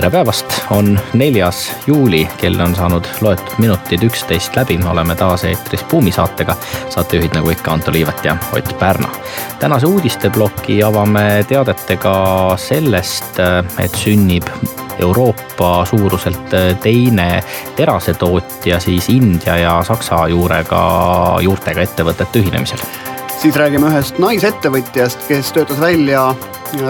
Tere päevast, on neljas juuli, kell on saanud loetud minutid üksteist läbi, me oleme taas eetris Buumi saatega. saatejuhid nagu ikka Anto Liivet ja Ott Pärna. tänase uudisteploki avame teadetega sellest, et sünnib Euroopa suuruselt teine terasetootja siis India ja Saksa juurega, juurtega ettevõtete ühinemisel. Siis räägime ühest naisettevõtjast, kes töötas välja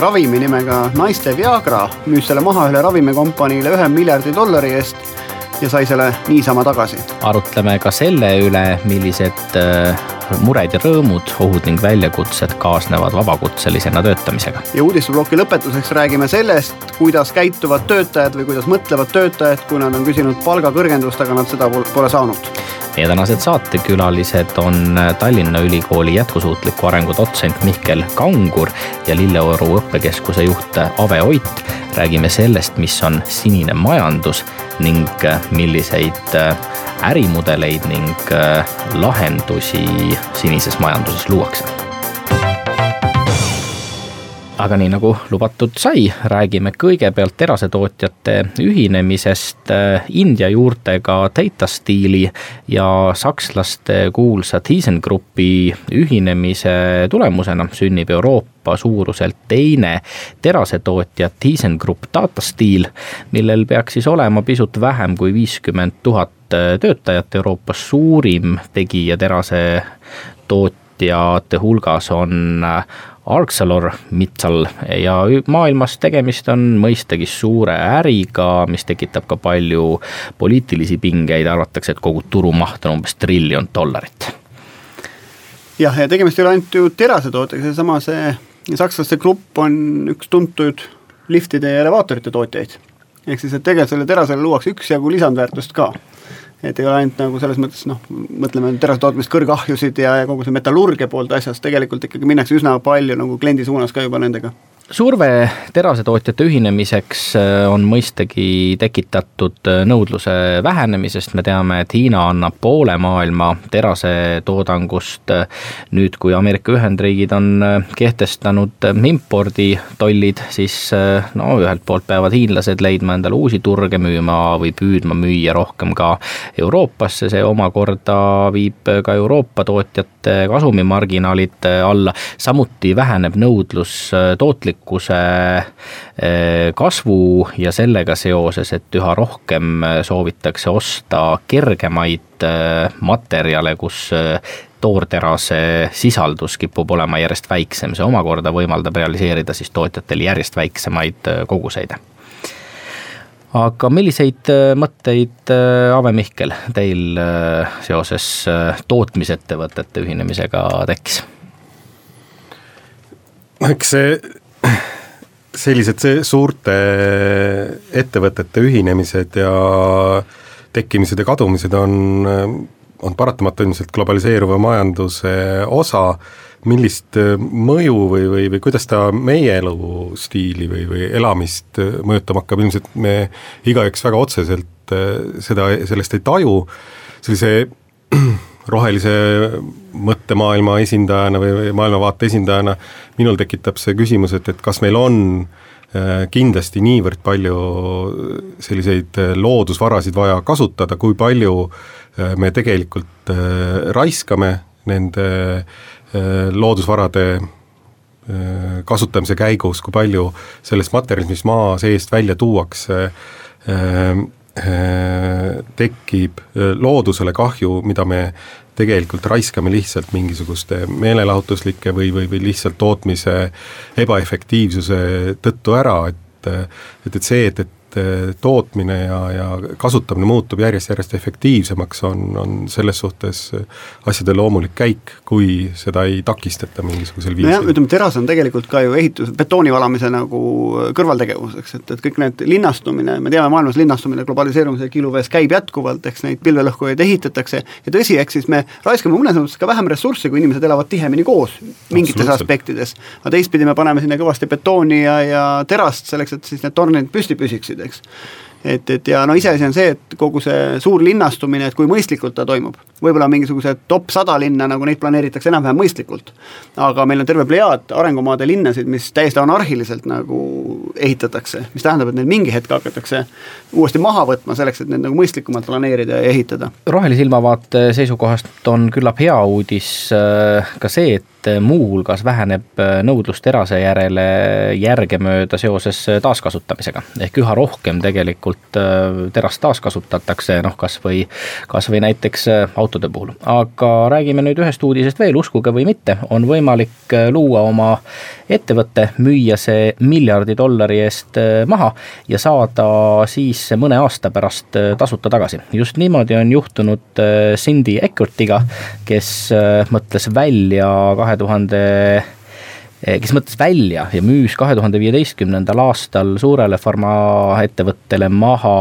ravimi nimega naiste Viagra, müüs selle maha ühele ravimikompaniile ühe miljardi dollari eest ja sai selle niisama tagasi. arutleme ka selle üle, millised mured ja rõõmud, ohud ning väljakutsed kaasnevad vabakutselisena töötamisega. ja uudisteploki lõpetuseks räägime sellest, kuidas käituvad töötajad või kuidas mõtlevad töötajad, kui nad on küsinud palgakõrgendust, aga nad seda pole saanud. meie tänased saatekülalised on Tallinna Ülikooli jätkusuutliku arengu dotsent Mihkel Kangur ja Lilleoru õppekeskuse juht Ave Oit. Räägime sellest, mis on sinine majandus ning milliseid ärimudeleid ning lahendusi sinises majanduses luuakse. Aga nii nagu lubatud sai, räägime kõigepealt terasetootjate ühinemisest India juurtega Data Steeli ja sakslaste kuulsa ThyssenKruppi ühinemise tulemusena sünnib Euroopa suuruselt teine terasetootja ThyssenKrupp Data Steel, millel peaks siis olema pisut vähem kui viiskümmend tuhat töötajat, Euroopas suurim tegija terase tootjate hulgas on Arcelor Mittal ja maailmas tegemist on mõistagi suure äriga, mis tekitab ka palju poliitilisi pingeid, arvatakse, et kogu turumaht on umbes triljon dollarit. jah, ja tegemist ei ole ainult ju terasetootjaga, seesama see sakslaste grupp on üks tuntud liftide ja elevaatorite tootjaid. ehk siis, et tegelikult sellele terasele luuakse üksjagu lisandväärtust ka et ei ole ainult nagu selles mõttes noh, mõtleme terase tootmist, kõrgahjusid ja, ja kogu see metallurgia poolt asjast, tegelikult ikkagi minnakse üsna palju nagu kliendi suunas ka juba nendega surve terasetootjate ühinemiseks on mõistagi tekitatud nõudluse vähenemisest, me teame, et Hiina annab poole maailma terasetoodangust. nüüd, kui Ameerika Ühendriigid on kehtestanud imporditollid, siis no ühelt poolt peavad hiinlased leidma endale uusi turge, müüma või püüdma müüa rohkem ka Euroopasse, see omakorda viib ka Euroopa tootjate kasumimarginaalid alla, samuti väheneb nõudlus tootlikkusele tootlikkuse eh, kasvu ja sellega seoses, et üha rohkem soovitakse osta kergemaid eh, materjale, kus eh, toorterase sisaldus kipub olema järjest väiksem, see omakorda võimaldab realiseerida siis tootjatel järjest väiksemaid koguseid aga milliseid mõtteid, Ave Mihkel, teil seoses tootmisettevõtete ühinemisega tekkis? eks see sellised suurte ettevõtete ühinemised ja tekkimised ja kadumised on, on paratamatu ilmselt globaliseeruva majanduse osa, millist mõju või, või, või kuidas ta meie elustiili või, või elamist mõjutama hakkab, ilmselt me igaüks väga otseselt seda, sellest ei taju, sellise rohelise mõttemaailma esindajana või, maailmavaate esindajana minul tekitab see küsimus, et, et kas meil on äh, kindlasti niivõrd palju selliseid äh, loodusvarasid vaja kasutada, kui palju äh, me tegelikult raiskame nende loodusvarade kasutamise käigus, kui palju sellest materjalist, mis maa seest välja tuuakse, tekib loodusele kahju, mida me tegelikult raiskame lihtsalt mingisuguste meelelahutuslike või, või, või lihtsalt tootmise ebaefektiivsuse tõttu ära, et et, et see, et, et tootmine ja, ja kasutamine muutub järjest-järjest efektiivsemaks, on, on selles suhtes asjade loomulik käik, kui seda ei takistata mingisugusel viisil. nojah, ütleme teras on tegelikult ka ju ehitus, betooni valamise nagu kõrvaltegevuseks, et, et kõik need linnastumine, me teame, maailmas linnastumine globaliseerumise kiluvees käib jätkuvalt, eks neid pilvelõhkujaid ehitatakse ja tõsi, eks siis me raiskame mõnes mõttes ka vähem ressurssi, kui inimesed elavad tihemini koos mingites aspektides. aga teistpidi me paneme sinna kõvasti betooni ja, ja terast selleks, et siis need tornid püsti püsiksid, juurde, eks et, et ja no iseasi on see, et kogu see suur linnastumine, et kui mõistlikult ta toimub. võib-olla mingisugused top sada linna, nagu neid planeeritakse enam-vähem mõistlikult. aga meil on terve plejaad arengumaade linnasid, mis täiesti anarhiliselt nagu ehitatakse, mis tähendab, et neid mingi hetk hakatakse uuesti maha võtma selleks, et need nagu mõistlikumalt planeerida ja ehitada. rohelise ilmavaate seisukohast on küllap hea uudis äh, ka see, et muuhulgas väheneb äh, nõudlus terase järele järgemööda seoses äh, taaskasutamisega. ehk üha rohkem tegelikult terast taaskasutatakse, noh kas või, kas või näiteks autode puhul. aga räägime nüüd ühest uudisest veel, uskuge või mitte, on võimalik luua oma ettevõte, müüa see miljardi dollari eest maha ja saada siis mõne aasta pärast tasuta tagasi. just niimoodi on juhtunud Cindy Eckertiga, kes mõtles välja kahe kahe tuhande kes mõtles välja ja müüs kahe tuhande viieteistkümnendal aastal suurele farmaettevõttele maha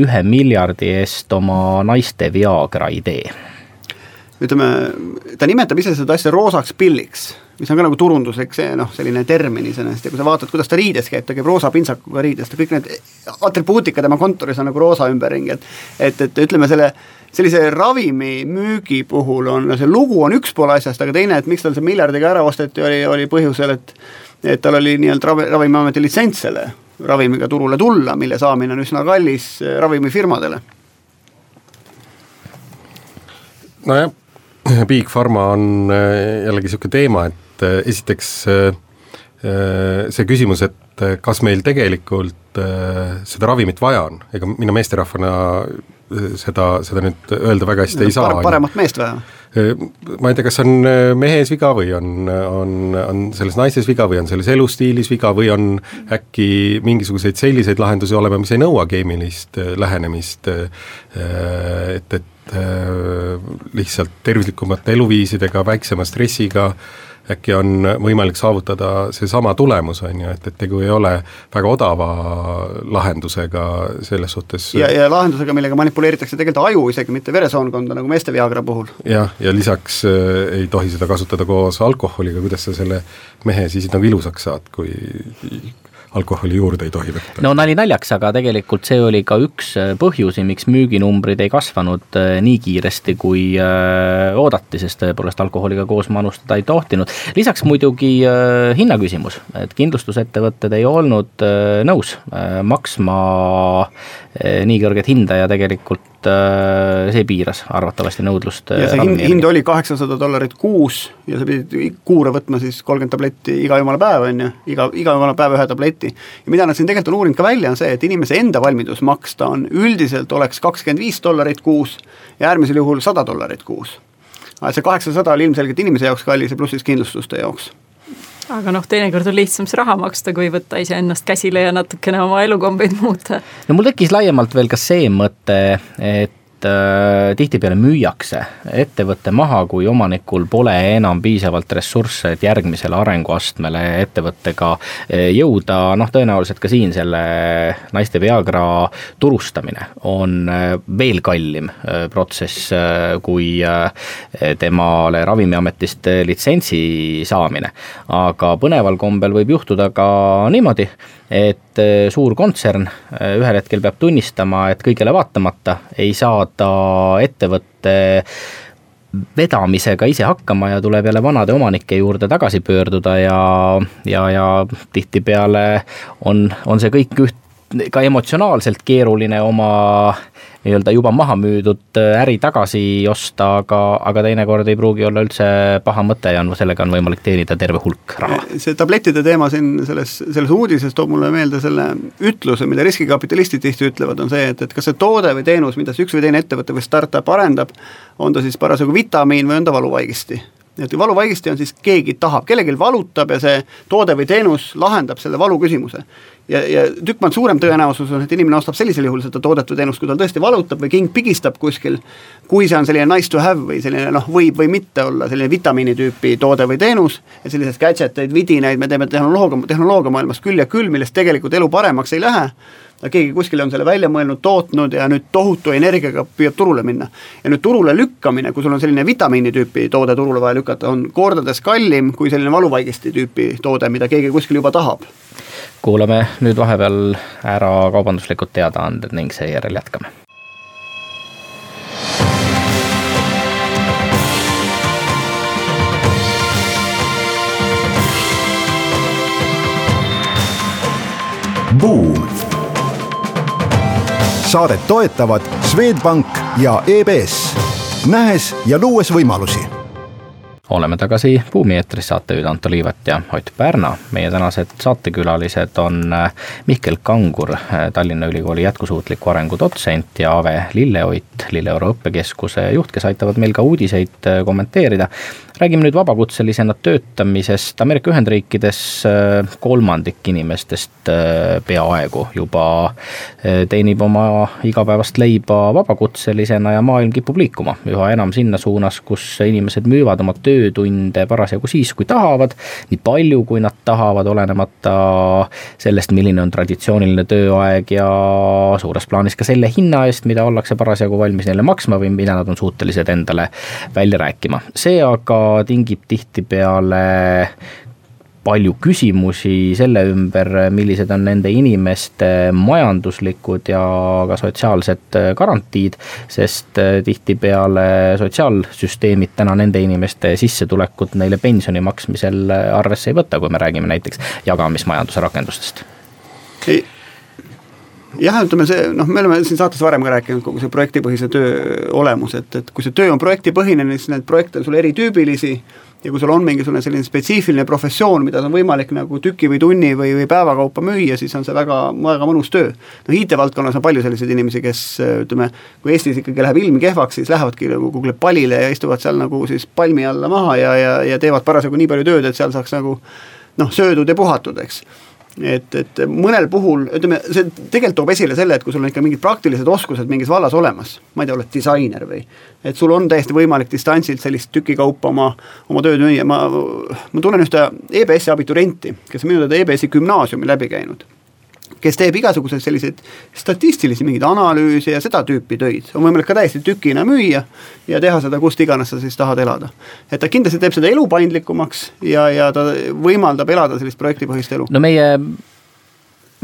ühe miljardi eest oma naiste Viagra idee. ütleme, ta nimetab ise seda asja roosaks pilliks mis on ka nagu turunduslik see noh, selline termin iseenesest ja kui sa vaatad, kuidas ta riides käib, ta käib roosa pintsakuga riides, ta kõik need atribuutika tema kontoris on nagu roosa ümberringi, et et, et ütleme, selle sellise ravimi müügi puhul on, see lugu on üks pool asjast, aga teine, et miks tal see miljardiga ära osteti, oli, oli põhjusel, et et tal oli nii-öelda ravi, Ravimiameti litsents selle ravimiga turule tulla, mille saamine on üsna kallis ravimifirmadele. nojah, Big Pharma on äh, jällegi niisugune teema, et äh, esiteks see küsimus, et kas meil tegelikult seda ravimit vaja on, ega mina meesterahvana seda, seda nüüd öelda väga hästi ei saa. paremat meest vaja? ma ei tea, kas on mehes viga või on, on, on selles naises viga või on selles elustiilis viga või on äkki mingisuguseid selliseid lahendusi olema, mis ei nõua keemilist lähenemist, et, et lihtsalt tervislikumate eluviisidega, väiksema stressiga äh, äkki on võimalik saavutada seesama tulemus, on ju, et, et tegu ei ole väga odava lahendusega selles suhtes. ja, ja lahendusega, millega manipuleeritakse tegelikult aju isegi, mitte veresoonkonda, nagu meeste Viagra puhul. jah, ja lisaks äh, ei tohi seda kasutada koos alkoholiga, kuidas sa selle mehe siis nagu ilusaks saad, kui alkoholi juurde ei tohi võtta. no nali naljaks, aga tegelikult see oli ka üks äh, põhjusi, miks müüginumbrid ei kasvanud äh, nii kiiresti, kui äh, oodati, sest tõepoolest alkoholiga koos manustada ei tohtinud. lisaks muidugi hinnaküsimus, et kindlustusettevõtted ei olnud nõus maksma nii kõrget hinda ja tegelikult see piiras arvatavasti nõudlust. ja see hind, hind oli kaheksasada dollarit kuus ja sa pidid kuure võtma siis kolmkümmend tabletti iga jumala päev, on ju, iga, iga jumala päev ühe tableti ja mida nad siin tegelikult on uurinud ka välja, on see, et inimese enda valmidus maksta on üldiselt oleks kakskümmend viis dollarit kuus ja äärmisel juhul sada dollarit kuus. see kaheksasada oli ilmselgelt inimese jaoks kallis ja pluss siis kindlustuste jaoks aga noh, teinekord on lihtsam siis raha maksta, kui võtta iseennast käsile ja natukene oma elukombeid muuta. no mul tekkis laiemalt veel ka see mõte, et et äh, tihtipeale müüakse ettevõte maha, kui omanikul pole enam piisavalt ressursse, et järgmisele arenguastmele ettevõttega äh, jõuda, noh tõenäoliselt ka siin selle naiste Viagra turustamine on äh, veel kallim äh, protsess kui temale Ravimiametist litsentsi saamine. aga põneval kombel võib juhtuda ka niimoodi, et äh, suur kontsern äh, ühel hetkel peab tunnistama, et kõigele vaatamata ei saa ta ettevõtte vedamisega ise hakkama ja tuleb jälle vanade omanike juurde tagasi pöörduda ja, ja, ja tihtipeale on, on see kõik üht, ka emotsionaalselt keeruline oma nii-öelda juba maha müüdud äh, äri tagasi osta, aga, aga teinekord ei pruugi olla üldse paha mõte ja on, sellega on võimalik teenida terve hulk raha. see tablettide teema siin selles, selles uudises toob mulle meelde selle ütluse, mida riskikapitalistid tihti ütlevad, on see, et, et kas see toode või teenus, mida see üks või teine ettevõte või startup arendab, on ta siis parasjagu vitamiin või on ta valuvaigisti et valuvaigisti on siis keegi tahab, kellelgi valutab ja see toode või teenus lahendab selle valu küsimuse. Ja, ja tükk maad suurem tõenäosus on, et inimene ostab sellisel juhul seda toodet või teenust, kui tal tõesti valutab või king pigistab kuskil, kui see on selline nice to have või selline noh, võib või mitte olla selline vitamiini tüüpi toode või teenus, et selliseid gadget eid, vidinaid me teeme tehnoloogia, tehnoloogia maailmas küll ja küll, millest tegelikult elu paremaks ei lähe, keegi kuskil on selle välja mõelnud, tootnud ja nüüd tohutu energiaga püüab turule minna. ja nüüd turule lükkamine, kui sul on selline vitamiini tüüpi toode turule vaja lükata, on kordades kallim kui selline valuvaigisti tüüpi toode, mida keegi kuskil juba tahab kuulame nüüd vahepeal ära kaubanduslikud teadaanded ning seejärel jätkame. Buum. Saadet toetavad Swedbank ja EBS, nähes ja luues võimalusi oleme tagasi Buumi eetris, saatejuhid Anto Liivat ja Ott Pärna. meie tänased saatekülalised on äh, Mihkel Kangur, äh, Tallinna Ülikooli jätkusuutliku arengu dotsent ja Ave Lilleoit, Lilleoru õppekeskuse juht, kes aitavad meil ka uudiseid äh, kommenteerida räägime nüüd vabakutselisena töötamisest, Ameerika Ühendriikides äh, kolmandik inimestest äh, peaaegu juba äh, teenib oma igapäevast leiba vabakutselisena ja maailm kipub liikuma üha enam sinna suunas, kus inimesed müüvad oma töötunde parasjagu siis, kui tahavad, nii palju, kui nad tahavad, olenemata sellest, milline on traditsiooniline tööaeg ja suures plaanis ka selle hinna eest, mida ollakse parasjagu valmis neile maksma või mida nad on suutelised endale välja rääkima. see aga tingib tihtipeale palju küsimusi selle ümber, millised on nende inimeste majanduslikud ja ka sotsiaalsed garantiid, sest tihtipeale sotsiaalsüsteemid täna nende inimeste sissetulekut neile pensioni maksmisel arvesse ei võta, kui me räägime näiteks jagamismajanduse rakendustest. Jah, ütleme see, noh, me oleme siin saates varem ka rääkinud kogu see projektipõhise töö olemus, et, et kui see töö on projektipõhine, siis neid projekte on sul eritüübilisi ja kui sul on mingisugune selline spetsiifiline professioon, mida on võimalik nagu tüki või tunni või, või päeva kaupa müüa, siis on see väga, väga mõnus töö. noh, IT-valdkonnas on palju selliseid inimesi, kes ütleme, kui Eestis ikkagi läheb ilm kehvaks, siis lähevadki nagu kuhugile palile ja istuvad seal nagu siis palmi alla maha ja, ja, ja teevad parasjagu nii palju tööd, et seal saaks nagu noh, söödud ja puhatud, eks et, et mõnel puhul, ütleme, see tegelikult toob esile selle, et kui sul on ikka mingid praktilised oskused mingis vallas olemas, ma ei tea, oled disainer või, et sul on täiesti võimalik distantsilt sellist tükikaupa oma, oma tööd müüa, ma, ma tunnen ühte EBS-i abiturienti, kes on minu teada EBS-i gümnaasiumi läbi käinud kes teeb igasuguseid selliseid statistilisi mingeid analüüse ja seda tüüpi töid, on võimalik ka täiesti tükina müüa ja teha seda kust iganes sa siis tahad elada. et ta kindlasti teeb seda elu paindlikumaks ja, ja ta võimaldab elada sellist projektipõhist elu. no meie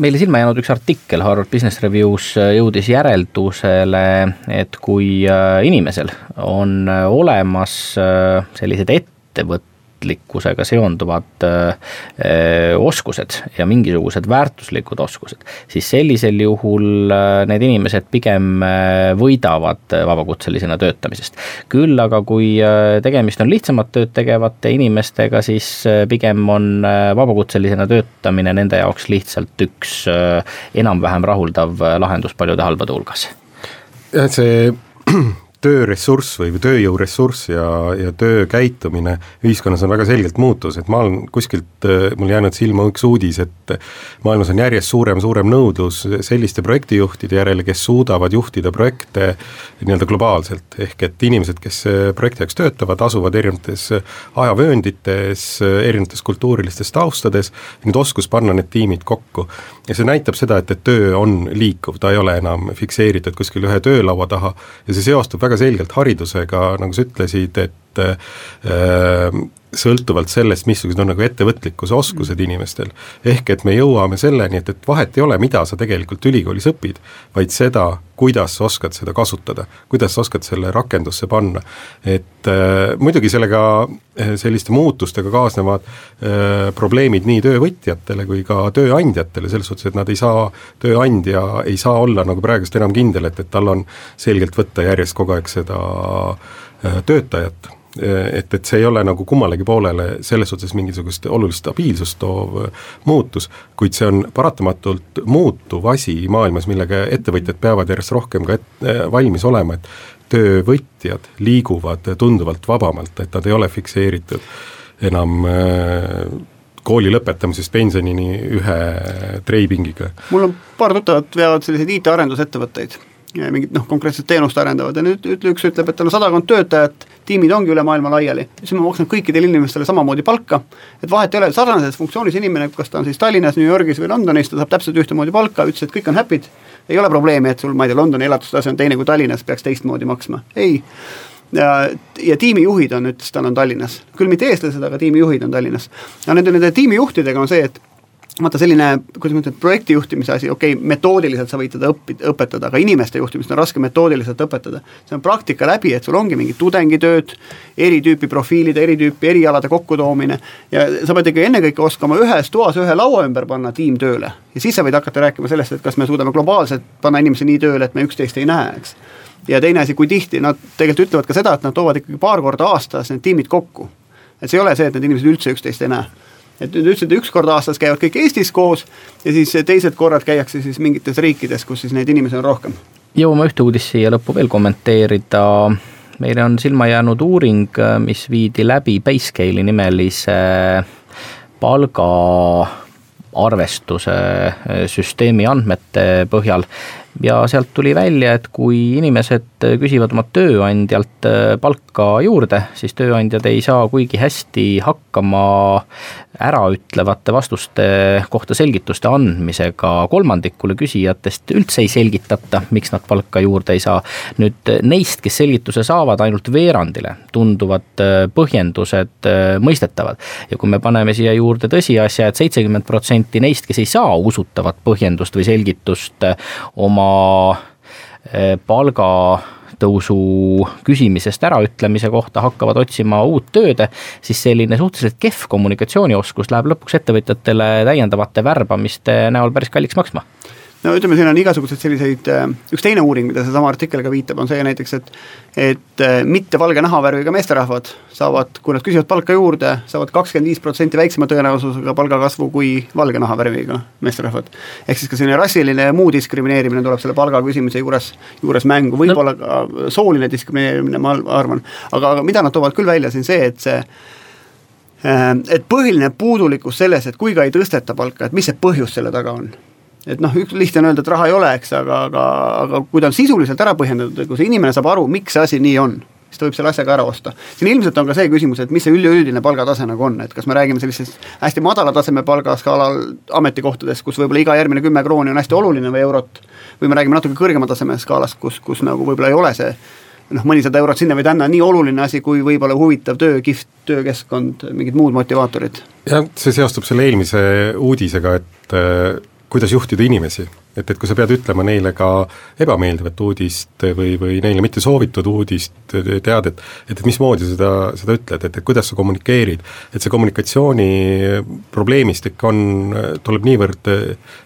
meile silma jäänud üks artikkel Harvard Business Reviews jõudis järeldusele, et kui äh, inimesel on äh, olemas äh, sellised ettevõtted, ettevõtlikkusega seonduvad öö, äh, oskused ja mingisugused väärtuslikud oskused, siis sellisel juhul äh, need inimesed pigem äh, võidavad vabakutselisena töötamisest. küll aga kui tegemist on lihtsamat tööd tegevate inimestega, siis pigem on vabakutselisena töötamine nende jaoks lihtsalt üks enam-vähem rahuldav lahendus paljude halbade hulgas. see tööressurss või tööjõuressurss ja, ja töökäitumine ühiskonnas on väga selgelt muutus, et ma olen kuskilt, mul jäänud silma üks uudis, et maailmas on järjest suurem, suurem nõudlus selliste projektijuhtide järele, kes suudavad juhtida projekte nii-öelda globaalselt, ehk et inimesed, kes projekti jaoks töötavad, asuvad erinevates ajavööndites, erinevates kultuurilistes taustades, nüüd oskus panna need tiimid kokku. Ja see näitab seda, et, et töö on liikuv, ta ei ole enam fikseeritud kuskil ühe töölaua taha. Ja see seostub väga selgelt haridusega, nagu sa ütlesid, et äh, sõltuvalt sellest, missugused on nagu ettevõtlikkuse oskused inimestel. ehk et me jõuame selleni, et, et vahet ei ole, mida sa tegelikult ülikoolis õpid, vaid seda, kuidas sa oskad seda kasutada, kuidas sa oskad selle rakendusse panna. et äh, muidugi sellega, äh, selliste muutustega kaasnevad äh, probleemid nii töövõtjatele kui ka tööandjatele, selles suhtes, et nad ei saa, tööandja ei saa olla nagu praegust enam kindel, et, et tal on selgelt võtta järjest kogu aeg seda äh, töötajat et, et see ei ole nagu kummalegi poolele selles suhtes mingisugust olulist stabiilsust toov äh, muutus, kuid see on paratamatult muutuv asi maailmas, millega ettevõtjad peavad järjest rohkem ka et, äh, valmis olema, et töövõtjad liiguvad tunduvalt vabamalt, et nad ei ole fikseeritud enam äh, kooli lõpetamisest pensionini ühe treipingiga. mul on paar tuttavat veavad selliseid IT-arendusettevõtteid mingit noh, konkreetset teenust arendavad. Ja nüüd ütle, üks ütleb, et tal on sadakond töötajat, tiimid ongi üle maailma laiali, siis ma maksan kõikidele inimestele samamoodi palka, et vahet ei ole, sarnases funktsioonis inimene, kas ta on siis Tallinnas, New Yorgis või Londonis, ta saab täpselt ühtemoodi palka, ütles, et kõik on happy'd, ei ole probleemi, et sul, ma ei tea, Londoni elatustase on teine kui Tallinnas, peaks teistmoodi maksma, ei. Ja, ja tiimijuhid on, ütles, tal on Tallinnas, küll mitte eestlased, aga tiimijuhid on Tallinnas. ja nende, nende tiimijuhtidega on see, et vaata selline, kuidas ma ütlen, projekti juhtimise asi, okei okay,, metoodiliselt sa võid teda õppi-, õpetada, aga inimeste juhtimist on raske metoodiliselt õpetada. see on praktika läbi, et sul ongi mingid tudengitööd, eri tüüpi profiilide, eri tüüpi erialade kokkutoomine ja sa pead ikka ennekõike oskama ühes toas ühe laua ümber panna tiim tööle. ja siis sa võid hakata rääkima sellest, et kas me suudame globaalselt panna inimesi nii tööle, et me üksteist ei näe, eks. ja teine asi, kui tihti nad tegelikult ütlevad ka seda, et nad toovad ikkagi paar korda aastas need tiimid kokku. et see ei ole see, et need inimesed üldse üksteist ei näe et nüüd ütlesid, üks kord aastas käivad kõik Eestis koos ja siis teised korrad käiakse siis mingites riikides, kus siis neid inimesi on rohkem. jõuame ühte uudist siia lõppu veel kommenteerida. meile on silma jäänud uuring, mis viidi läbi Basecale'i nimelise palga arvestuse süsteemi andmete põhjal ja sealt tuli välja, et kui inimesed küsivad oma tööandjalt äh, palka juurde, siis tööandjad ei saa kuigi hästi hakkama äraütlevate vastuste kohta selgituste andmisega. kolmandikule küsijatest üldse ei selgitata, miks nad palka juurde ei saa. nüüd neist, kes selgituse saavad, ainult veerandile tunduvad äh, põhjendused äh, mõistetavad. ja kui me paneme siia juurde tõsiasja et, et seitsekümmend protsenti neist, kes ei saa usutavat põhjendust või selgitust oma palgatõusu küsimisest äraütlemise kohta hakkavad otsima uut tööd, siis selline suhteliselt kehv kommunikatsioonioskus läheb lõpuks ettevõtjatele täiendavate värbamiste näol päris kalliks maksma no ütleme, siin on igasuguseid selliseid, äh, üks teine uuring, mida seesama artikkel ka viitab, on see näiteks, et et äh, mitte valge nahavärviga meesterahvad saavad, kui nad küsivad palka juurde, saavad kakskümmend viis protsenti väiksema tõenäosusega palgakasvu kui valge nahavärviga meesterahvad. ehk siis ka selline rassiline ja muu diskrimineerimine tuleb selle palga küsimise juures, juures mängu, võib-olla ka sooline diskrimineerimine, ma arvan, aga, aga mida nad toovad küll välja, siin see, et see äh, et põhiline puudulikkus selles, et kui ka ei tõsteta palka, et mis see põhjus selle taga on et noh, üks lihtne on öelda, et raha ei ole, eks, aga, aga, aga kui ta on sisuliselt ära põhjendatud ja kui see inimene saab aru, miks see asi nii on, siis ta võib selle asja ka ära osta. siin ilmselt on ka see küsimus, et mis see üleüldine palgatase nagu on, et kas me räägime sellisest hästi madala taseme palgaskaalal ametikohtadest, kus võib-olla iga järgmine kümme krooni on hästi oluline või eurot, või me räägime natuke kõrgema taseme skaalast, kus, kus nagu võib-olla ei ole see noh, mõnisada eurot sinna või tänna nii oluline asi, kui võib-olla huvitav töö, kihvt töökeskkond, mingid muud motivaatorid. jah, see seostub selle eelmise uudisega, et kuidas juhtida inimesi, et, et kui sa pead ütlema neile ka ebameeldivat uudist või, või neile mitte soovitud uudist, tead, et et mismoodi seda, seda ütled, et, et kuidas sa kommunikeerid, et see kommunikatsiooni probleemistik on, tuleb niivõrd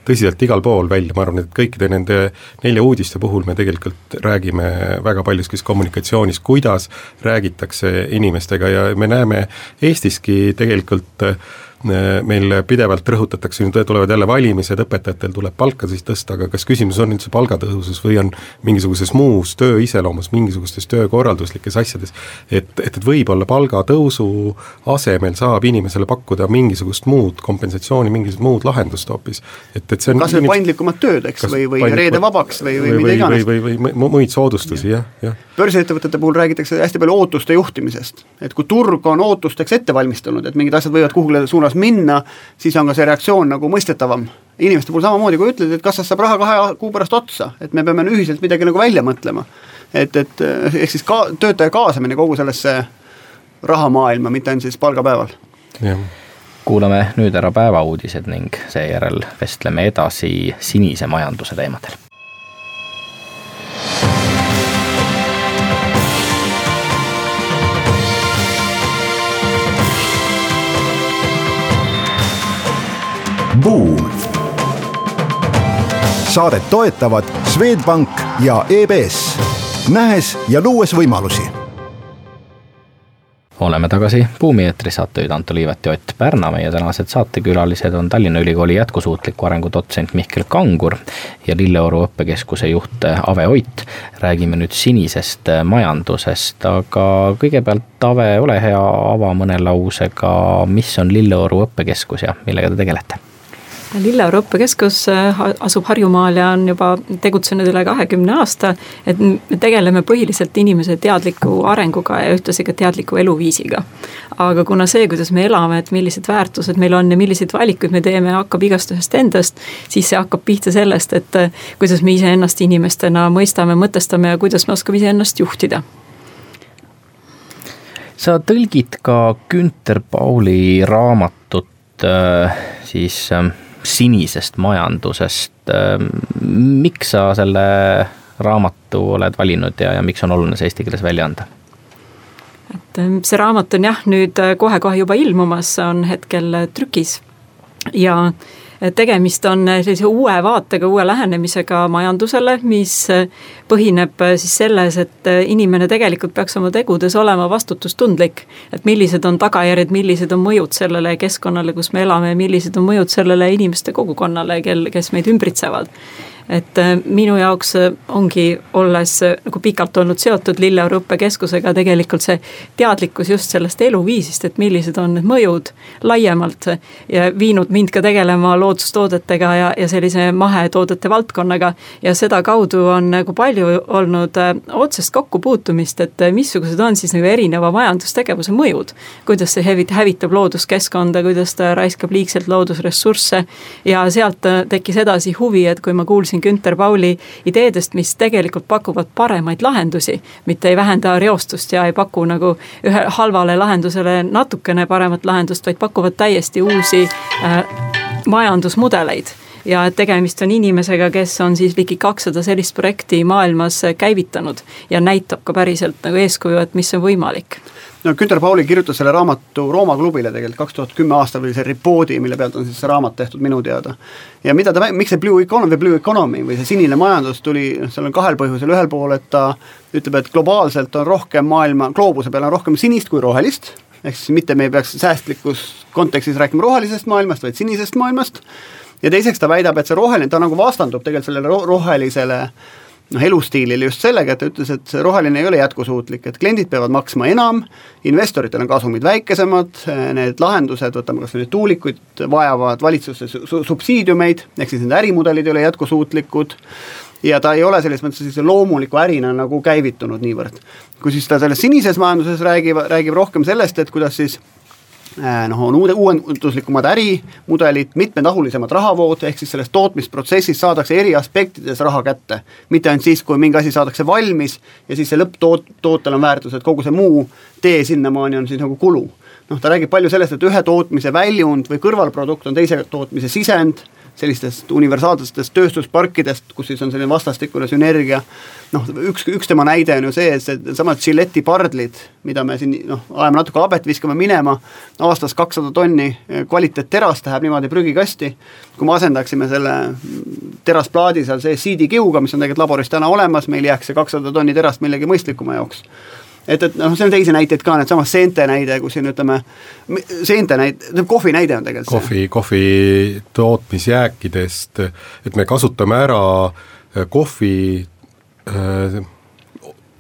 tõsiselt igal pool välja, ma arvan, et kõikide nende nelja uudiste puhul me tegelikult räägime väga paljuski kommunikatsioonis, kuidas räägitakse inimestega. Ja me näeme Eestiski tegelikult äh, meil pidevalt rõhutatakse, nüüd tulevad jälle valimised, õpetajatel tuleb palkasid tõsta, aga kas küsimus on üldse palgatõusus või on mingisuguses muus töö iseloomus, mingisugustes töökorralduslikes asjades. et, et, et võib-olla palgatõusu asemel saab inimesele pakkuda mingisugust muud kompensatsiooni, mingisugust muud lahendust hoopis. et, et see on kas või inimes... paindlikumat tööd, eks, või, või reede vabaks või, või, või mida iganes. või, või, või muid soodustusi ja., jah, jah. börsiettevõtete puhul räägitakse hästi palju ootuste juhtimisest, et kui turg on ootusteks ette valmistunud, et mingid asjad võivad kuhugile suunas suunas minna, siis on ka see reaktsioon nagu mõistetavam. inimeste puhul samamoodi, kui ütled, et kassas saab raha kahe kuu pärast otsa, et me peame ühiselt midagi nagu välja mõtlema. et, et ehk siis ka töötaja kaasamine kogu sellesse rahamaailma, mitte ainult siis palgapäeval. kuulame nüüd ära päevauudised ning seejärel vestleme edasi sinise majanduse teemadel Buum. saadet toetavad Swedbank ja EBS, nähes ja luues võimalusi oleme tagasi Buumi eetris, saatejuhid Anto Liivet ja Ott Pärna, meie tänased saatekülalised on Tallinna Ülikooli jätkusuutliku arengu dotsent Mihkel Kangur ja Lilleoru õppekeskuse juht Ave Oit. räägime nüüd sinisest majandusest, aga kõigepealt Ave, ole hea, ava mõne lausega, mis on Lilleoru õppekeskus ja millega te tegelete Lilleoru õppekeskus äh, asub Harjumaal ja on juba tegutsenud üle kahekümne aasta. et me tegeleme põhiliselt inimese teadliku arenguga ja ühtlasi ka teadliku eluviisiga. aga kuna see, kuidas me elame, et millised väärtused meil on ja milliseid valikuid me teeme, hakkab igast ühest endast, siis see hakkab pihta sellest, et äh, kuidas me iseennast inimestena mõistame, mõtestame ja kuidas me oskame iseennast juhtida sa tõlgid ka Günter Pauli raamatut äh, siis sinisest majandusest. miks sa selle raamatu oled valinud ja, ja miks on oluline see eesti keeles välja anda? et see raamat on jah, nüüd kohe-kohe juba ilmumas, on hetkel trükis ja tegemist on sellise uue vaatega, uue lähenemisega majandusele, mis põhineb siis selles, et inimene tegelikult peaks oma tegudes olema vastutustundlik. et millised on tagajärjed, millised on mõjud sellele keskkonnale, kus me elame, millised on mõjud sellele inimeste kogukonnale, kel, kes meid ümbritsevad et äh, minu jaoks äh, ongi, olles äh, nagu pikalt olnud seotud Lilleoru õppekeskusega, tegelikult see teadlikkus just sellest eluviisist, et millised on need mõjud laiemalt ja viinud mind ka tegelema loodustoodetega ja, ja sellise mahetoodete valdkonnaga. ja sedakaudu on nagu palju olnud otsest kokkupuutumist, et missugused on siis nagu erineva majandustegevuse mõjud. kuidas see hävit-, hävitab looduskeskkonda, kuidas ta raiskab liigselt loodusressursse ja sealt tekkis edasi huvi, et kui ma kuulsin rääkisin Günter Pauli ideedest, mis tegelikult pakuvad paremaid lahendusi, mitte ei vähenda reostust ja ei paku nagu ühe halvale lahendusele natukene paremat lahendust, vaid pakuvad täiesti uusi äh, majandusmudeleid ja et tegemist on inimesega, kes on siis ligi kakssada sellist projekti maailmas käivitanud ja näitab ka päriselt nagu eeskuju, et mis on võimalik. No Günter Pauli kirjutas selle raamatu Rooma klubile tegelikult kaks tuhat kümme aastal oli see repoodi, mille pealt on siis see raamat tehtud minu teada. ja mida ta, miks see Blue Economy, Blue Economy või see sinine majandus tuli, noh seal on kahel põhjusel, ühel pool, et ta ütleb, et globaalselt on rohkem maailma, gloobuse peal on rohkem sinist kui rohelist, ehk siis mitte me ei peaks säästlikus kontekstis rääkima rohelisest maailmast, vaid sinisest maailmast, ja teiseks ta väidab, et see roheline, ta nagu vastandub tegelikult sellele rohelisele noh, elustiilile just sellega, et ta ütles, et see roheline ei ole jätkusuutlik, et kliendid peavad maksma enam, investoritel on kasumid väikesemad, need lahendused, võtame kas või need tuulikuid, vajavad valitsuse su subsiidiumeid, ehk siis nende ärimudelid ei ole jätkusuutlikud, ja ta ei ole selles mõttes sellise loomuliku ärina nagu käivitunud niivõrd. kui siis ta selles sinises majanduses räägib, räägib rohkem sellest, et kuidas siis noh, on uude, uuenduslikumad ärimudelid, mitmetahulisemad rahavood, ehk siis selles tootmisprotsessis saadakse eri aspektides raha kätte. mitte ainult siis, kui mingi asi saadakse valmis ja siis see lõpptoot-, tootel on väärtus, et kogu see muu tee sinnamaani on siis nagu kulu. noh, ta räägib palju sellest, et ühe tootmise väljund või kõrvalprodukt on teise tootmise sisend sellistest universaalsetest tööstusparkidest, kus siis on selline vastastikune sünergia. noh, üks, üks tema näide on ju see, et seesamad Gilletti pardlid, mida me siin noh, ajame natuke habet, viskame minema, aastas kakssada tonni kvaliteetterast läheb niimoodi prügikasti. kui me asendaksime selle terasplaadi seal sees siidikiuga, mis on tegelikult laboris täna olemas, meil jääks see kakssada tonni terast millegi mõistlikuma jaoks et, et noh, see on teisi näiteid ka, needsamad seente näide, kus siin ütleme, seente näide, kohvi näide on tegelikult kohvi, kohvi tootmisjääkidest, et me kasutame ära äh, kohvi äh,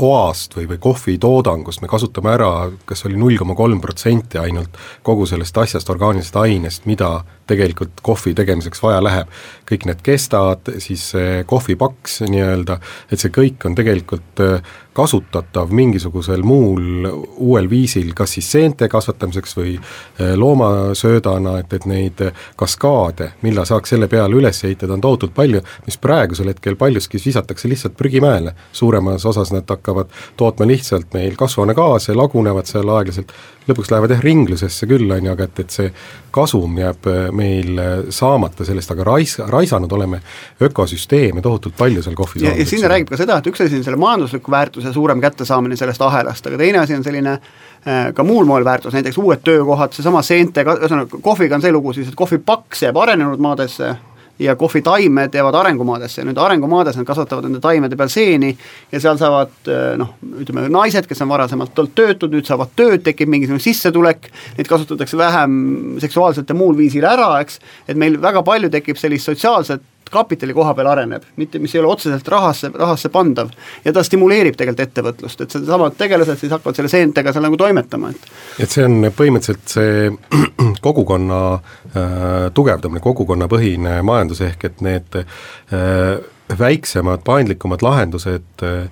oast või, või kohvitoodangust me kasutame ära, kas oli null koma kolm protsenti ainult kogu sellest asjast, orgaanilisest ainest, mida tegelikult kohvi tegemiseks vaja läheb. kõik need kestad, siis see kohvipaks nii-öelda, et see kõik on tegelikult äh, kasutatav mingisugusel muul uuel viisil, kas siis seente kasvatamiseks või äh, loomasöödana, et, et neid kaskaade, millal saaks selle peale üles ehitada, on tohutult palju, mis praegusel hetkel paljuski visatakse lihtsalt prügimäele. suuremas osas nad hakkavad tootma lihtsalt meil kasvuhoonegaase, lagunevad seal aeglaselt, lõpuks lähevad jah ringlusesse küll, on ju, aga et, et see kasum jääb äh, meil äh, saamata sellest, aga rais-, raisanud oleme ökosüsteeme tohutult palju seal kohvi ja, ja siin ta räägib ka seda, et üks asi on selle majandusliku väärtuse suurem kättesaamine sellest ahelast, aga teine asi on selline äh, ka muul moel väärtus, näiteks uued töökohad, seesama seente, ühesõnaga kohviga on see lugu siis, et kohvipaks jääb arenenud maadesse ja kohvitaimed jäävad arengumaadesse. Nüüd arengumaades nad kasvatavad nende taimede peal seeni ja seal saavad eh, noh, ütleme naised, kes on varasemalt olnud töötud, nüüd saavad tööd, tekib mingisugune sissetulek, neid kasutatakse vähem seksuaalselt ja muul viisil ära, eks, et meil väga palju tekib sellist sotsiaalset kapitali koha peal areneb, mitte, mis ei ole otseselt rahasse, rahasse pandav. ja ta stimuleerib tegelikult ettevõtlust, et seesamad tegelased siis hakkavad selle seentega seal nagu toimetama, et et see on põhimõtteliselt see kogukonna äh, tugevdamine, kogukonnapõhine majandus, ehk et need äh, väiksemad, paindlikumad lahendused äh,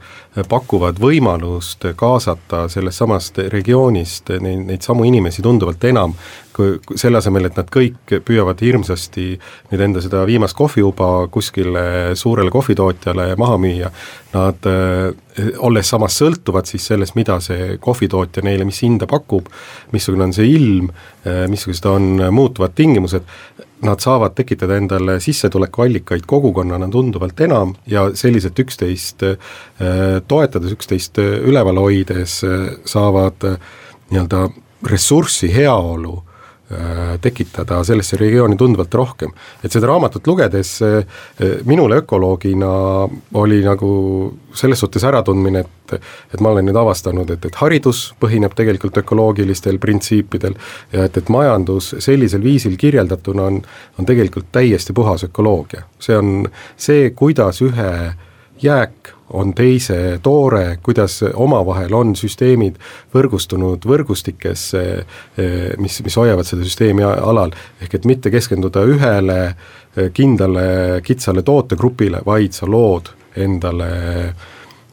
pakuvad võimalust kaasata sellest samast regioonist neid, neid samu inimesi tunduvalt enam kui, selle asemel, et nad kõik püüavad hirmsasti nüüd enda seda viimast kohviuba kuskile suurele kohvitootjale maha müüa, nad äh, olles samas sõltuvad siis sellest, mida see kohvitootja neile, mis hinda pakub, missugune on see ilm äh,, missugused on muutuvad tingimused, nad saavad tekitada endale sissetulekuallikaid kogukonnana tunduvalt enam ja selliselt üksteist äh, toetades, üksteist üleval hoides äh, saavad äh, nii-öelda ressurssi, heaolu Äh, tekitada sellesse regiooni tunduvalt rohkem. et seda raamatut lugedes äh, minule ökoloogina oli nagu selles suhtes äratundmine, et et ma olen nüüd avastanud, et, et haridus põhineb tegelikult ökoloogilistel printsiipidel ja et, et majandus sellisel viisil kirjeldatuna on, on tegelikult täiesti puhas ökoloogia. see on see, kuidas ühe jääk on teise toore, kuidas omavahel on süsteemid võrgustunud võrgustikesse, eh, mis, mis hoiavad seda süsteemi alal, ehk et mitte keskenduda ühele eh, kindlale kitsale tootegrupile, vaid sa lood endale eh,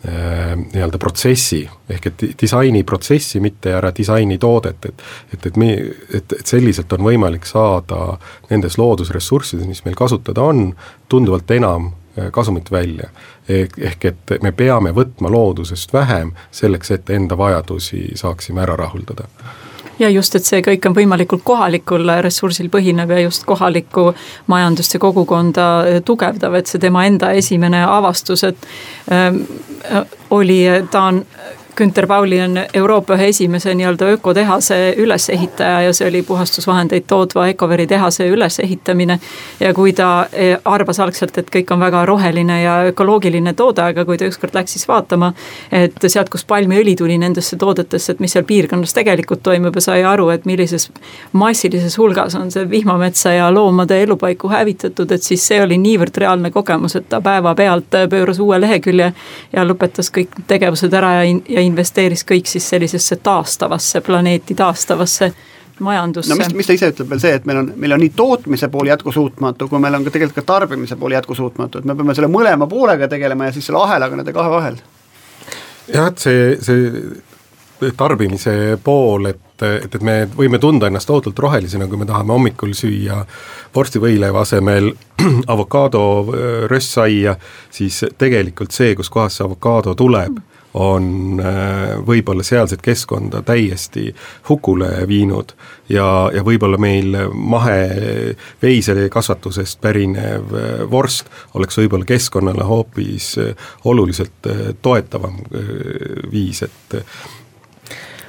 nii-öelda protsessi, ehk et disainiprotsessi, mitte ära disaini toodet, et et, et me, et, et selliselt on võimalik saada nendes loodusressurssides, mis meil kasutada on, tunduvalt enam kasumit välja. Ehk et me peame võtma loodusest vähem selleks, et enda vajadusi saaksime ära rahuldada. Ja just, et see kõik on võimalikult kohalikul ressursil põhinev ja just kohalikku majandust ja kogukonda tugevdav, et see tema enda esimene avastus, et äh, oli, ta on Günter Pauli on Euroopa ühe esimese nii-öelda ökotehase ülesehitaja ja see oli puhastusvahendeid tootva Ecoveri tehase ülesehitamine. ja kui ta eh, arvas algselt, et kõik on väga roheline ja ökoloogiline toode, aga kui ta ükskord läks siis vaatama, et sealt, kust palmiõli tuli nendesse toodetesse, et mis seal piirkonnas tegelikult toimub ja sai aru, et millises massilises hulgas on see vihmametsa ja loomade elupaiku hävitatud, et siis see oli niivõrd reaalne kogemus, et ta päevapealt pööras uue lehekülje ja lõpetas kõik tegevused ära ja, ja investeeris kõik siis sellisesse taastavasse, planeeti taastavasse majandusse. no mis, mis ta ise ütleb veel see, et meil on, meil on nii tootmise pool jätkusuutmatu, kui meil on ka tegelikult ka tarbimise pool jätkusuutmatu, et me peame selle mõlema poolega tegelema ja siis selle ahelaga nende kahe vahel. jah, et see, see tarbimise pool, et, et, et me võime tunda ennast tohutult rohelisena, kui me tahame hommikul süüa vorstivõileiva asemel avokaado röstsaia, siis tegelikult see, kuskohast see avokaado tuleb mm on äh, võib-olla sealset keskkonda täiesti hukule viinud ja, ja võib-olla meil maheveisekasvatusest pärinev äh, vorst oleks võib-olla keskkonnale hoopis äh, oluliselt toetavam viis, et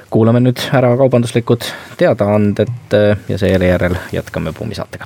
kuulame nüüd ära kaubanduslikud teadaanded ja seejärel jätkame Buumi saatega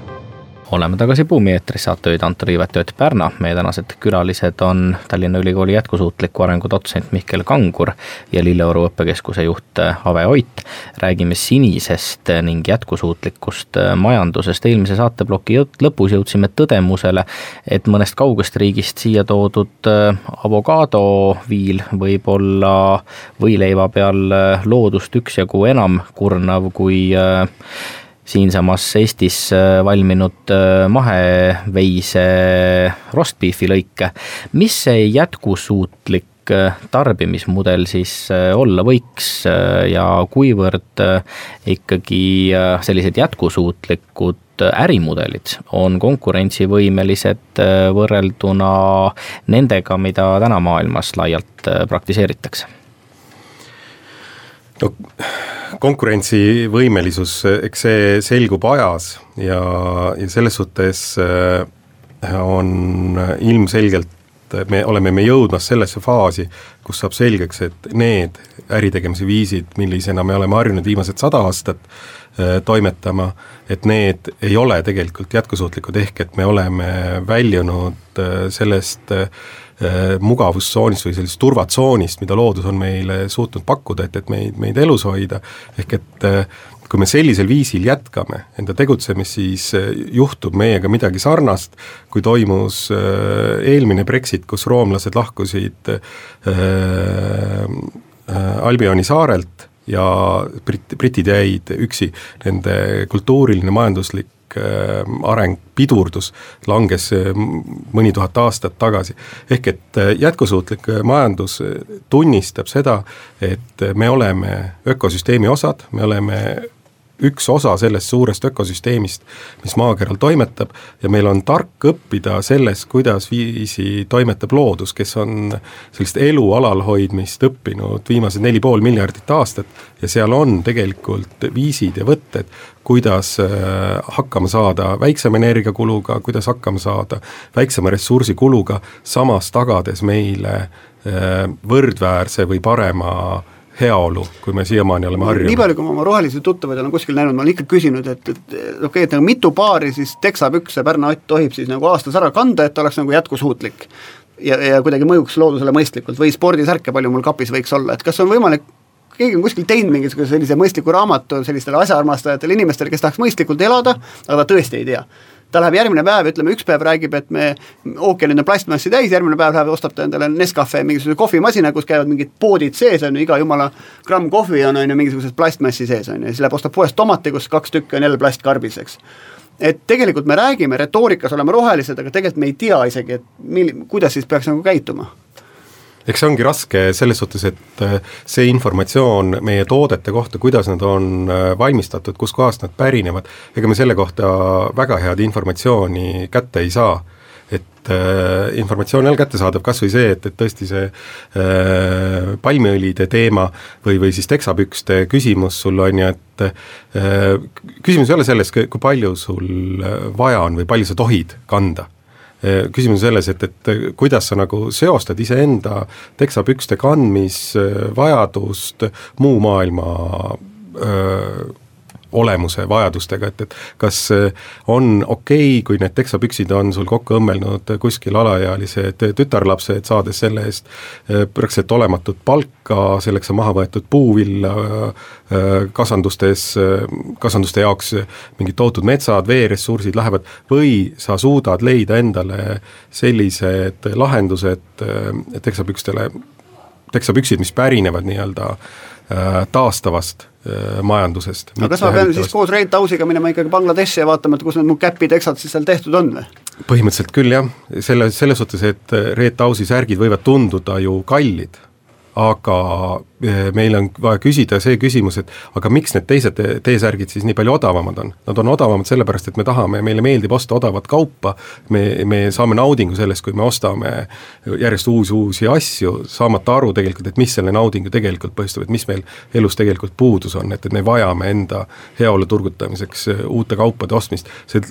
oleme tagasi Buumi eetris, saatejuhid Anto Riivet ja Ott Pärna. meie tänased külalised on Tallinna Ülikooli jätkusuutliku arengu dotsent Mihkel Kangur ja Lilleoru õppekeskuse juht Ave Oit. räägime sinisest ning jätkusuutlikust majandusest. eelmise saateploki lõpus jõudsime tõdemusele, et mõnest kaugest riigist siia toodud avokadoviil võib olla võileiva peal loodust üksjagu enam kurnav kui siinsamas Eestis äh, valminud äh, maheveise rostbeefi lõike. mis see jätkusuutlik äh, tarbimismudel siis olla võiks ja kuivõrd ikkagi sellised jätkusuutlikud ärimudelid on konkurentsivõimelised võrrelduna nendega, mida täna maailmas laialt praktiseeritakse? No konkurentsivõimelisus, eks see selgub ajas ja, ja selles suhtes äh, on ilmselgelt me oleme me jõudmas sellesse faasi, kus saab selgeks, et need äritegemise viisid, millisena me oleme harjunud viimased sada aastat äh, toimetama, et need ei ole tegelikult jätkusuutlikud, ehk et me oleme väljunud äh, sellest äh, Äh, mugavustsoonist või sellisest turvatsoonist, mida loodus on meile suutnud pakkuda, et, et meid, meid elus hoida, ehk et äh, kui me sellisel viisil jätkame enda tegutsemist, siis äh, juhtub meiega midagi sarnast, kui toimus eelmine Brexit, kus roomlased lahkusid Albioni saarelt ja Brit-, britid jäid üksi, nende kultuuriline, majanduslik areng pidurdus, langes mõni tuhat aastat tagasi. ehk et jätkusuutlik majandus tunnistab seda, et me oleme ökosüsteemi osad, me oleme üks osa sellest suurest ökosüsteemist, mis maakeral toimetab ja meil on tark õppida sellest, kuidas viisi toimetab loodus, kes on sellist elu alalhoidmist õppinud viimased neli pool miljardit aastat ja seal on tegelikult viisid ja võtted, kuidas äh, hakkama saada väiksema energiakuluga, kuidas hakkama saada väiksema ressursikuluga, samas tagades meile äh, võrdväärse või parema heaolu, kui me siiamaani oleme harjunud. nii palju, kui ma oma rohelisi tuttavaid olen kuskil näinud, ma olen ikka küsinud, et, et okei okay,, et nagu mitu paari siis teksapükse Pärnu Ott tohib siis nagu aastas ära kanda, et oleks nagu jätkusuutlik. ja, ja kuidagi mõjuks loodusele mõistlikult või spordisärke, palju mul kapis võiks olla, et kas on võimalik keegi on kuskil teinud mingisuguse sellise mõistliku raamatu sellistele asjaarmastajatele inimestele, kes tahaks mõistlikult elada, aga ta tõesti ei tea ta läheb järgmine päev, ütleme üks päev räägib, et me, ookeanid on plastmassi täis, järgmine päev läheb, ostab ta endale Nescafe mingisuguse kohvimasina, kus käivad mingid poodid sees, on ju, iga jumala gramm kohvi on, on ju, mingisuguses plastmassi sees, on ju, siis läheb ostab poest tomati, kus kaks tükki on jälle plastkarbis, eks. Et tegelikult me räägime, retoorikas oleme rohelised, aga tegelikult me ei tea isegi, et mil-, kuidas siis peaks nagu käituma eks see ongi raske selles suhtes, et äh, see informatsioon meie toodete kohta, kuidas nad on äh, valmistatud, kuskohast nad pärinevad, ega me selle kohta väga head informatsiooni kätte ei saa. Et äh, informatsioon on kättesaadav, kas või see, et, et tõesti see äh, palmiõlide teema või, või siis teksapükste küsimus sul on ju, et äh, küsimus ei ole selles, kui palju sul vaja on või palju sa tohid kanda küsimus on selles, et, et kuidas sa nagu seostad iseenda teksapükste kandmisvajadust muu maailma öö, olemuse vajadustega, et, et kas on okei okay,, kui need teksapüksid on sul kokku õmmelnud kuskil alaealised tütarlapsed, saades selle eest eh, praktiliselt olematut palka, selleks on maha võetud puuvilla eh, kasvandustes, kasanduste jaoks mingid tohutud metsad, veeressursid lähevad, või sa suudad leida endale sellised lahendused teksapükstele, teksapüksid, mis pärinevad nii-öelda taastavast Äh, majandusest. aga kas ma pean siis koos Rein Tausiga minema ikkagi Bangladeshi ja vaatama, et kus need mu käpiteksad siis seal tehtud on või? põhimõtteliselt küll jah, selle, selles suhtes, et Reet Ausi särgid võivad tunduda ju kallid aga eh, meil on vaja küsida see küsimus, et aga miks need teised T-särgid siis nii palju odavamad on? Nad on odavamad sellepärast, et me tahame, meile meeldib osta odavat kaupa, me, me saame naudingu sellest, kui me ostame järjest uusi, uusi asju, saamata aru tegelikult, et mis selle naudingu tegelikult põhjustab, et mis meil elus tegelikult puudus on, et, et me vajame enda heaolu turgutamiseks uute kaupade ostmist, see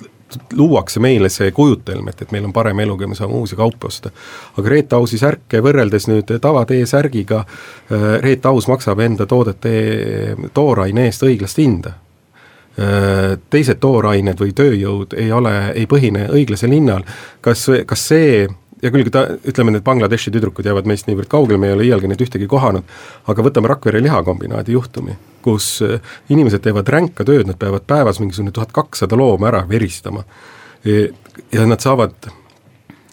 luuakse meile see kujutelm, et, et meil on parem elu, kui me saame uusi kaupu osta. aga Reet Ausi särke võrreldes nüüd tavatee särgiga, äh, Reet Aus maksab enda toodete tooraine eest õiglast hinda. Äh, teised toorained või tööjõud ei ole, ei põhine õiglasel hinnal, kas, kas see hea küll, ta, ütleme, need Bangladeshi tüdrukud jäävad meist niivõrd kaugele, me ei ole iialgi neid ühtegi kohanud, aga võtame Rakvere lihakombinaadi juhtumi, kus äh, inimesed teevad ränka tööd, nad peavad päevas mingisugune tuhat kakssada looma ära veristama. ja nad saavad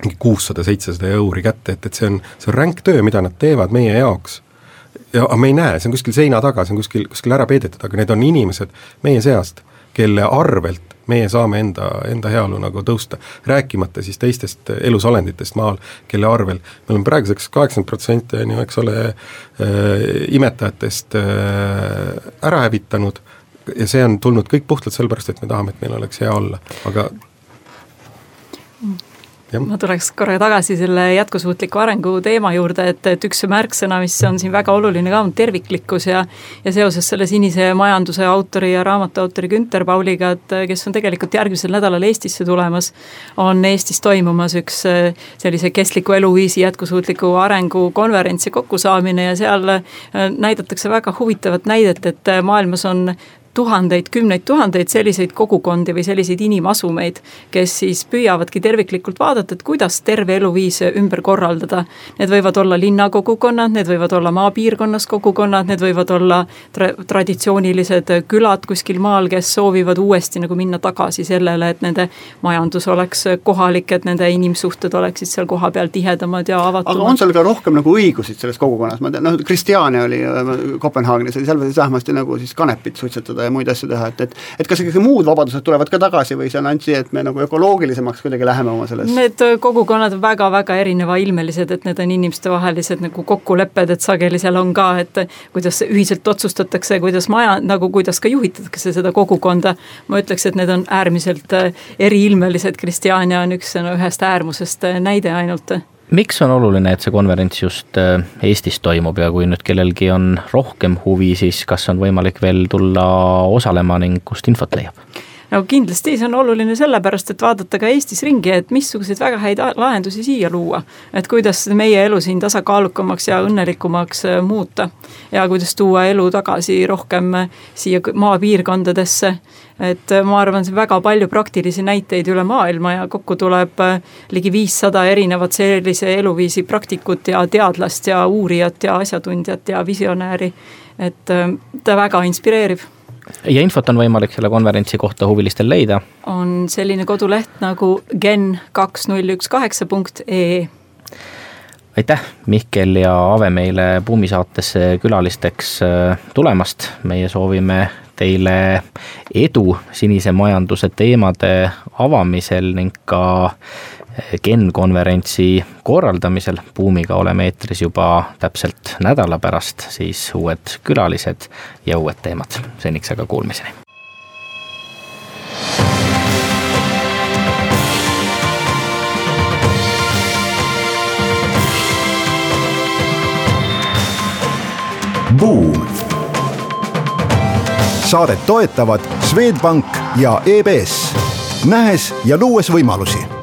mingi kuussada, seitsesada euri kätte, et, et see on, see on ränk töö, mida nad teevad meie jaoks ja me ei näe, see on kuskil seina taga, see on kuskil, kuskil ära peidetud, aga need on inimesed meie seast, kelle arvelt meie saame enda, enda heaolu nagu tõusta. rääkimata siis teistest elusolenditest maal, kelle arvel me oleme praeguseks kaheksakümmend protsenti on ju, eks ole äh,, imetajatest äh, ära hävitanud ja see on tulnud kõik puhtalt sellepärast, et me tahame, et meil oleks hea olla, aga ma tuleks korra tagasi selle jätkusuutliku arengu teema juurde, et, et üks märksõna, mis on siin väga oluline ka, on terviklikkus ja ja seoses selle sinise majanduse autori ja raamatu autori Günter Pauliga, et kes on tegelikult järgmisel nädalal Eestisse tulemas, on Eestis toimumas üks sellise kestliku eluviisi jätkusuutliku arengu konverentsi kokkusaamine ja seal näidatakse väga huvitavat näidet, et maailmas on tuhandeid, kümneid tuhandeid selliseid kogukondi või selliseid inimasumeid, kes siis püüavadki terviklikult vaadata, et kuidas terve eluviis ümber korraldada. Need võivad olla linnakogukonnad, need võivad olla maapiirkonnas kogukonnad, need võivad olla tra traditsioonilised külad kuskil maal, kes soovivad uuesti nagu minna tagasi sellele, et nende majandus oleks kohalik, et nende inimsuhted oleksid seal kohapeal tihedamad ja avatumad. aga on seal ka rohkem nagu õigusid selles kogukonnas, ma tean, noh, Kristjane oli äh, Kopenhaagenis, seal võis vähemasti nagu siis kanepit suitsetada ja muid asju teha, et, et et kas ikkagi muud vabadused tulevad ka tagasi või see on ainult see, et me nagu ökoloogilisemaks kuidagi läheme oma selles? Need kogukonnad on väga-väga erinevailmelised, et need on inimestevahelised nagu kokkulepped, et sageli seal on ka, et kuidas ühiselt otsustatakse, kuidas maja, nagu kuidas ka juhitatakse seda kogukonda. ma ütleks, et need on äärmiselt eriilmelised, Kristjania on üks no, ühest äärmusest näide ainult miks on oluline, et see konverents just äh, Eestis toimub ja kui nüüd kellelgi on rohkem huvi, siis kas on võimalik veel tulla osalema ning kust infot leiab? No kindlasti see on oluline sellepärast, et vaadata ka Eestis ringi, et missuguseid väga häid lahendusi siia luua. et kuidas meie elu siin tasakaalukamaks ja õnnelikumaks äh, muuta ja kuidas tuua elu tagasi rohkem äh, siia maapiirkondadesse. et äh, ma arvan, see väga palju praktilisi näiteid üle maailma ja kokku tuleb ligi viissada erinevat sellise eluviisi praktikut ja teadlast ja uurijat ja asjatundjat ja visionääri. et ta väga inspireeriv ja infot on võimalik selle konverentsi kohta huvilistel leida. on selline koduleht nagu gen kaks null üks kaheksa punkt ee aitäh, Mihkel ja Ave meile Buumi saatesse külalisteks äh, tulemast, meie soovime teile edu sinise majanduse teemade avamisel ning ka Gen konverentsi korraldamisel. Buumiga oleme eetris juba täpselt nädala pärast, siis uued külalised ja uued teemad. seniks aga kuulmiseni. Buum. saadet toetavad Swedbank ja EBS, nähes ja luues võimalusi